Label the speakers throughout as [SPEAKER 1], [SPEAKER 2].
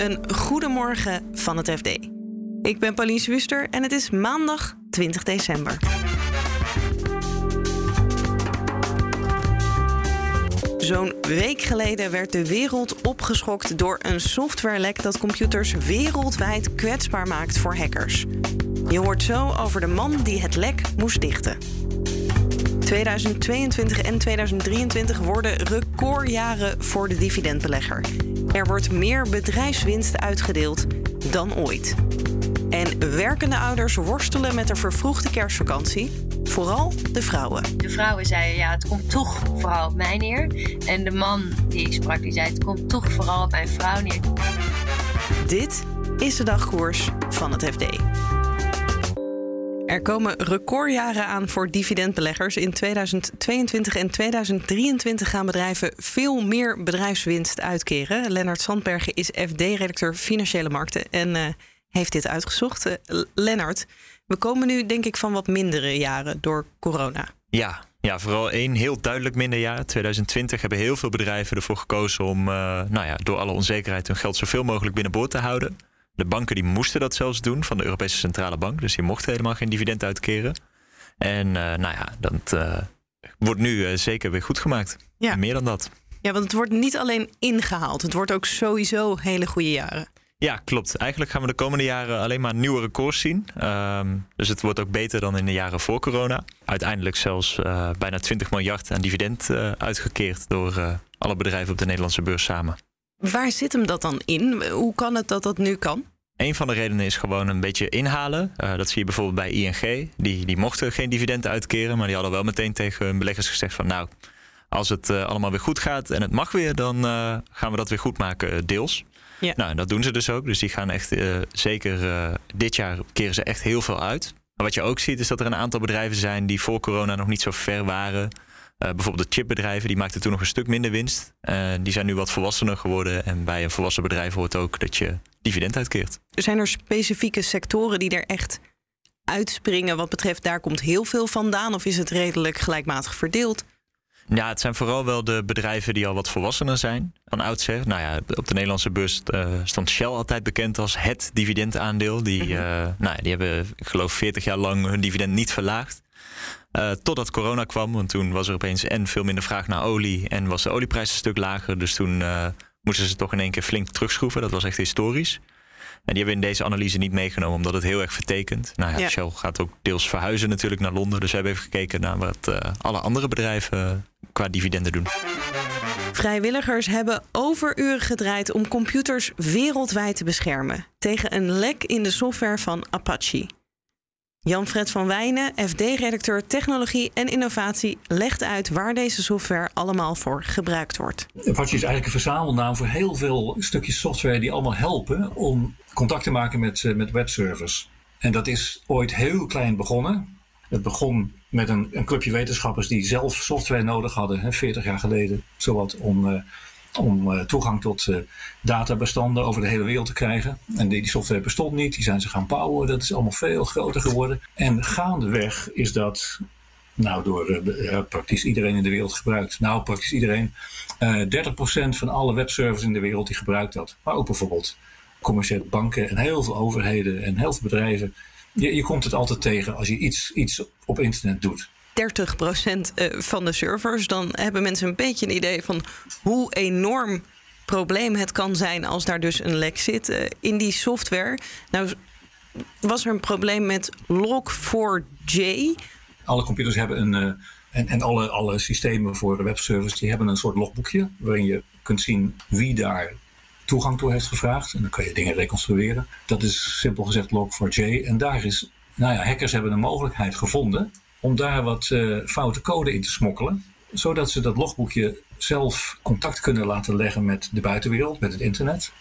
[SPEAKER 1] Een goedemorgen van het FD. Ik ben Pauline Swuster en het is maandag 20 december. Zo'n week geleden werd de wereld opgeschokt door een softwarelek dat computers wereldwijd kwetsbaar maakt voor hackers. Je hoort zo over de man die het lek moest dichten. 2022 en 2023 worden recordjaren voor de dividendbelegger. Er wordt meer bedrijfswinst uitgedeeld dan ooit. En werkende ouders worstelen met een vervroegde kerstvakantie. Vooral de vrouwen.
[SPEAKER 2] De vrouwen zeiden ja, het komt toch vooral op mij neer. En de man die ik sprak, die zei het komt toch vooral op mijn vrouw neer.
[SPEAKER 1] Dit is de dagkoers van het FD. Er komen recordjaren aan voor dividendbeleggers. In 2022 en 2023 gaan bedrijven veel meer bedrijfswinst uitkeren. Lennart Sandbergen is FD-redacteur Financiële Markten en uh, heeft dit uitgezocht. Uh, Lennart, we komen nu denk ik van wat mindere jaren door corona.
[SPEAKER 3] Ja, ja, vooral één heel duidelijk minder jaar. 2020 hebben heel veel bedrijven ervoor gekozen om uh, nou ja, door alle onzekerheid hun geld zoveel mogelijk binnenboord te houden. De banken die moesten dat zelfs doen van de Europese Centrale Bank. Dus die mochten helemaal geen dividend uitkeren. En uh, nou ja, dat uh, wordt nu uh, zeker weer goed gemaakt. Ja. Meer dan dat.
[SPEAKER 1] Ja, want het wordt niet alleen ingehaald. Het wordt ook sowieso hele goede jaren.
[SPEAKER 3] Ja, klopt. Eigenlijk gaan we de komende jaren alleen maar nieuwe records zien. Um, dus het wordt ook beter dan in de jaren voor corona. Uiteindelijk zelfs uh, bijna 20 miljard aan dividend uh, uitgekeerd door uh, alle bedrijven op de Nederlandse beurs samen.
[SPEAKER 1] Waar zit hem dat dan in? Hoe kan het dat dat nu kan?
[SPEAKER 3] Een van de redenen is gewoon een beetje inhalen. Uh, dat zie je bijvoorbeeld bij ING. Die, die mochten geen dividend uitkeren, maar die hadden wel meteen tegen hun beleggers gezegd van nou, als het uh, allemaal weer goed gaat en het mag weer, dan uh, gaan we dat weer goed maken, deels. Ja. Nou, en dat doen ze dus ook. Dus die gaan echt zeker dit jaar keren ze echt heel veel uit. Maar wat je ook ziet is dat er een aantal bedrijven zijn die voor corona nog niet zo ver waren. Bijvoorbeeld de chipbedrijven, die maakten toen nog een stuk minder winst. Die zijn nu wat volwassener geworden. En bij een volwassen bedrijf hoort ook dat je dividend uitkeert.
[SPEAKER 1] Zijn er specifieke sectoren die er echt uitspringen wat betreft daar komt heel veel vandaan? Of is het redelijk gelijkmatig verdeeld?
[SPEAKER 3] Ja, het zijn vooral wel de bedrijven die al wat volwassener zijn van oudsher. Nou ja, op de Nederlandse beurs uh, stond Shell altijd bekend als het dividendaandeel. Die, uh, nou, die hebben, ik geloof, 40 jaar lang hun dividend niet verlaagd. Uh, totdat corona kwam, want toen was er opeens en veel minder vraag naar olie en was de olieprijs een stuk lager. Dus toen moesten ze toch in één keer flink terugschroeven. Dat was echt historisch. En die hebben we in deze analyse niet meegenomen, omdat het heel erg vertekent. Nou ja, ja. Shell gaat ook deels verhuizen natuurlijk naar Londen. Dus we hebben even gekeken naar wat uh, alle andere bedrijven qua dividenden doen.
[SPEAKER 1] Vrijwilligers hebben overuren gedraaid om computers wereldwijd te beschermen tegen een lek in de software van Apache. Jan-Fred van Wijnen, FD-redacteur Technologie en Innovatie, legt uit waar deze software allemaal voor gebruikt wordt.
[SPEAKER 4] Apache is eigenlijk een verzamelnaam voor heel veel stukjes software die allemaal helpen om contact te maken met, met webservers. En dat is ooit heel klein begonnen. Het begon met een, een clubje wetenschappers die zelf software nodig hadden, hè, 40 jaar geleden, zowat om. Uh, om uh, toegang tot uh, databestanden over de hele wereld te krijgen. En die, die, software bestond niet, die zijn ze gaan bouwen. Dat is allemaal veel groter geworden. En gaandeweg is dat nou, door uh, praktisch iedereen in de wereld gebruikt. Nou, praktisch iedereen. 30% van alle webservers in de wereld die gebruikt dat. Maar ook bijvoorbeeld commerciële banken en heel veel overheden en heel veel bedrijven. Je, je komt het altijd tegen als je iets, iets op internet doet.
[SPEAKER 1] 30% van de servers, dan hebben mensen een beetje een idee van hoe enorm probleem het kan zijn als daar dus een lek zit in die software. Nou, was er een probleem met Log4j?
[SPEAKER 4] Alle computers hebben een. Uh, en, en alle, alle systemen voor webservers die hebben een soort logboekje waarin je kunt zien wie daar toegang toe heeft gevraagd. En dan kan je dingen reconstrueren. Dat is simpel gezegd Log4j. En daar is, nou ja, hackers hebben een mogelijkheid gevonden om daar wat uh, foute code in te smokkelen. Zodat ze dat logboekje zelf contact kunnen laten leggen met de buitenwereld, met het internet.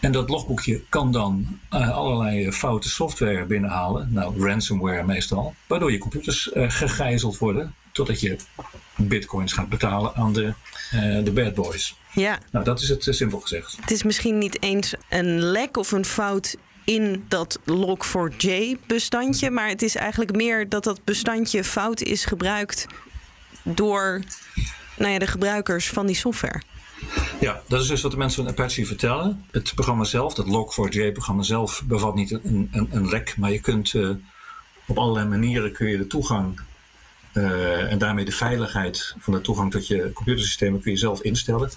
[SPEAKER 4] En dat logboekje kan dan uh, allerlei foute software binnenhalen, nou ransomware meestal, waardoor je computers uh, gegijzeld worden totdat je bitcoins gaat betalen aan de, uh, de bad boys.
[SPEAKER 1] Ja.
[SPEAKER 4] Nou, dat is het simpel gezegd.
[SPEAKER 1] Het is misschien niet eens een lek of een fout in dat log4j-bestandje. Maar het is eigenlijk meer dat dat bestandje fout is gebruikt door nou ja, de gebruikers van die software.
[SPEAKER 4] Ja, dat is dus wat de mensen van Apache vertellen. Het programma zelf, het Log4j-programma zelf, bevat niet een, een, een lek, maar je kunt uh, op allerlei manieren kun je de toegang uh, en daarmee de veiligheid van de toegang tot je computersystemen kun je zelf instellen.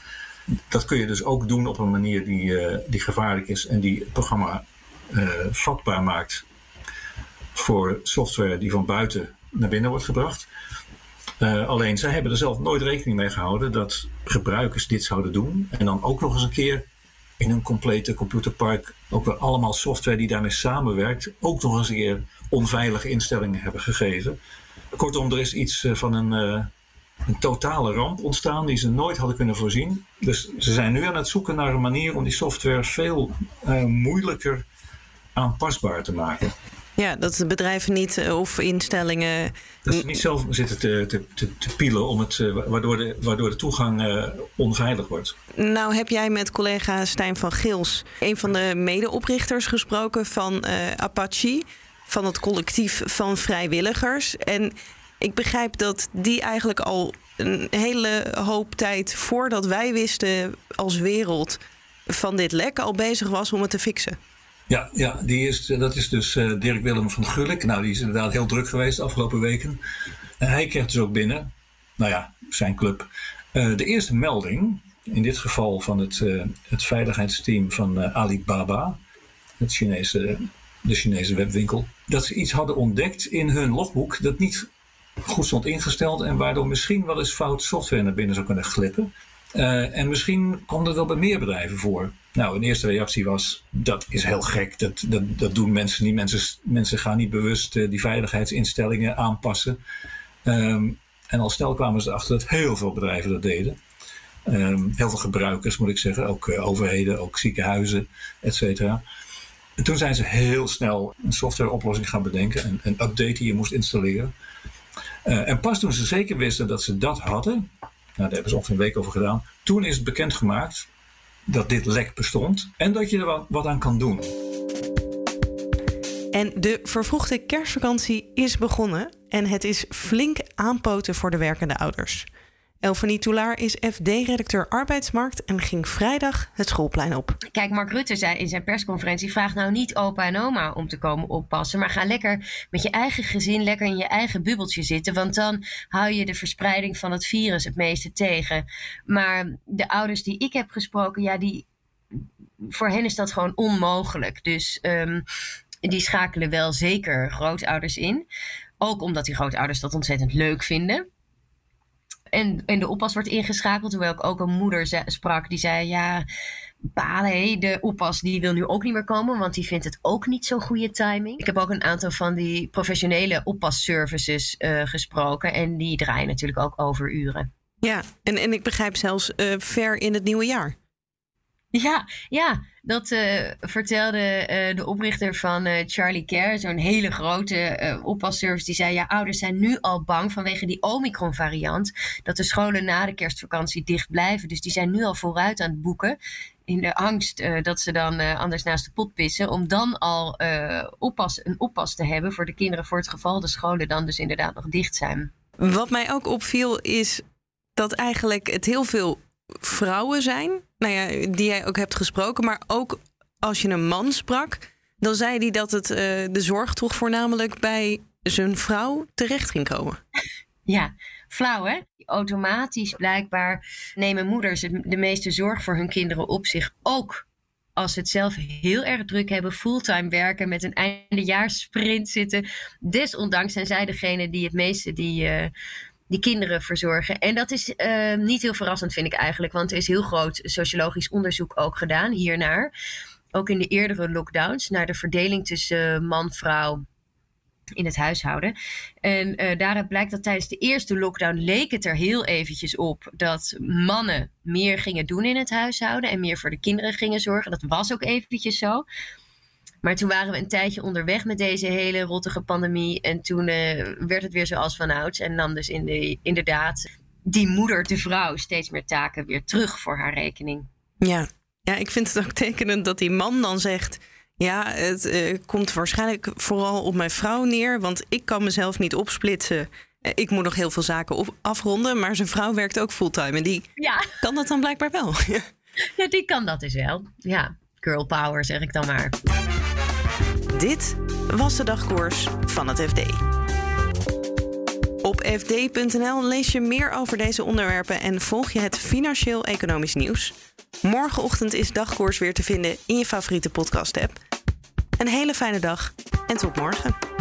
[SPEAKER 4] Dat kun je dus ook doen op een manier die, uh, die gevaarlijk is en die het programma vatbaar maakt voor software die van buiten naar binnen wordt gebracht. Uh, alleen zij hebben er zelf nooit rekening mee gehouden dat gebruikers dit zouden doen. En dan ook nog eens een keer in een complete computerpark ook weer allemaal software die daarmee samenwerkt, ook nog eens een keer onveilige instellingen hebben gegeven. Kortom, er is iets uh, van een, uh, een totale ramp ontstaan die ze nooit hadden kunnen voorzien. Dus ze zijn nu aan het zoeken naar een manier om die software veel moeilijker aanpasbaar te maken.
[SPEAKER 1] Ja, dat de bedrijven niet eh, of instellingen.
[SPEAKER 4] Dat ze niet zelf zitten te, te, te, te pielen om het, eh, waardoor, de, waardoor de toegang uh, onveilig wordt.
[SPEAKER 1] Nou, heb jij met collega Stijn van Gils, een van de medeoprichters, gesproken van uh, Apache, van het collectief van vrijwilligers. En ik begrijp dat die eigenlijk al een hele hoop tijd voordat wij wisten als wereld van dit lek al bezig was om het te fixen.
[SPEAKER 4] Ja, ja die is, dat is dus uh, Dirk Willem van Gulik. Nou, die is inderdaad heel druk geweest de afgelopen weken. En hij kreeg dus ook binnen, nou ja, zijn club, uh, de eerste melding. In dit geval van het, het veiligheidsteam van Alibaba, het Chinese, de Chinese webwinkel. Dat ze iets hadden ontdekt in hun logboek dat niet goed stond ingesteld en waardoor misschien wel eens fout software naar binnen zou kunnen glippen. En misschien komt het wel bij meer bedrijven voor. Nou, een eerste reactie was: dat is heel gek. Dat, dat, dat doen mensen niet. Mensen, mensen gaan niet bewust uh, die veiligheidsinstellingen aanpassen. Um, en al snel kwamen ze erachter dat heel veel bedrijven dat deden. Um, heel veel gebruikers, moet ik zeggen. Ook uh, overheden, ook ziekenhuizen, et cetera. En toen zijn ze heel snel een softwareoplossing gaan bedenken. Een, een update die je moest installeren. en pas toen ze zeker wisten dat ze dat hadden, nou, daar hebben ze ongeveer een week over gedaan. Toen is het bekendgemaakt dat dit lek bestond en dat je er wat, aan kan doen.
[SPEAKER 1] En de vervroegde kerstvakantie is begonnen en het is flink aanpoten voor de werkende ouders. Elfanie Toulaar is FD-redacteur arbeidsmarkt en ging vrijdag het schoolplein op.
[SPEAKER 2] Kijk, Mark Rutte zei in zijn persconferentie: vraag nou niet opa en oma om te komen oppassen, maar ga lekker met je eigen gezin, lekker in je eigen bubbeltje zitten, want dan hou je de verspreiding van het virus het meeste tegen. Maar de ouders die ik heb gesproken, ja, die, voor hen is dat gewoon onmogelijk. Dus um, die schakelen wel zeker grootouders in. Ook omdat die grootouders dat ontzettend leuk vinden en, en de oppas wordt ingeschakeld. Terwijl ik ook een moeder sprak die zei: Ja, balen, de oppas die wil nu ook niet meer komen, want die vindt het ook niet zo'n goede timing. Ik heb ook een aantal van die professionele oppasservices uh, gesproken. En die draaien natuurlijk ook over uren.
[SPEAKER 1] Ja, en, en ik begrijp zelfs uh, ver in het nieuwe jaar.
[SPEAKER 2] Ja, ja. Dat uh, vertelde uh, de oprichter van uh, Charlie Care, zo'n hele grote oppasservice. Die zei: Ja, ouders zijn nu al bang vanwege die Omicron-variant. Dat de scholen na de kerstvakantie dicht blijven. Dus die zijn nu al vooruit aan het boeken. In de angst dat ze dan anders naast de pot pissen. Om dan al oppas, een oppas te hebben voor de kinderen. Voor het geval de scholen dan dus inderdaad nog dicht zijn.
[SPEAKER 1] Wat mij ook opviel is dat eigenlijk het heel veel vrouwen zijn, nou ja, die jij ook hebt gesproken, maar ook als je een man sprak, dan zei hij dat het uh, de zorg toch voornamelijk bij zijn vrouw terecht ging komen.
[SPEAKER 2] Ja, flauw hè? Automatisch blijkbaar nemen moeders de meeste zorg voor hun kinderen op zich. Ook als ze het zelf heel erg druk hebben, fulltime werken, met een eindejaarssprint zitten. Desondanks zijn zij degene die het meeste die, uh, die kinderen verzorgen. En dat is uh, niet heel verrassend, vind ik eigenlijk. Want er is heel groot sociologisch onderzoek ook gedaan hiernaar. Ook in de eerdere lockdowns, naar de verdeling tussen man-vrouw in het huishouden. En uh, daaruit blijkt dat tijdens de eerste lockdown leek het er heel eventjes op dat mannen meer gingen doen in het huishouden en meer voor de kinderen gingen zorgen. Dat was ook eventjes zo. Maar toen waren we een tijdje onderweg met deze hele rottige pandemie. En toen uh, werd het weer zoals vanouds. En nam dus in de, inderdaad die moeder, de vrouw, steeds meer taken weer terug voor haar rekening.
[SPEAKER 1] Ja, ja ik vind het ook tekenend dat die man dan zegt. Ja, het uh, komt waarschijnlijk vooral op mijn vrouw neer. Want ik kan mezelf niet opsplitsen ik moet nog heel veel zaken op, afronden, maar zijn vrouw werkt ook fulltime. En die
[SPEAKER 2] Ja,
[SPEAKER 1] kan dat dan blijkbaar wel.
[SPEAKER 2] ja die kan dat dus wel. Ja, girl power zeg ik dan maar.
[SPEAKER 1] Dit was de dagkoers van het FD. Op fd.nl lees je meer over deze onderwerpen en volg je het financieel-economisch nieuws. Morgenochtend is dagkoers weer te vinden in je favoriete podcast-app. Een hele fijne dag en tot morgen.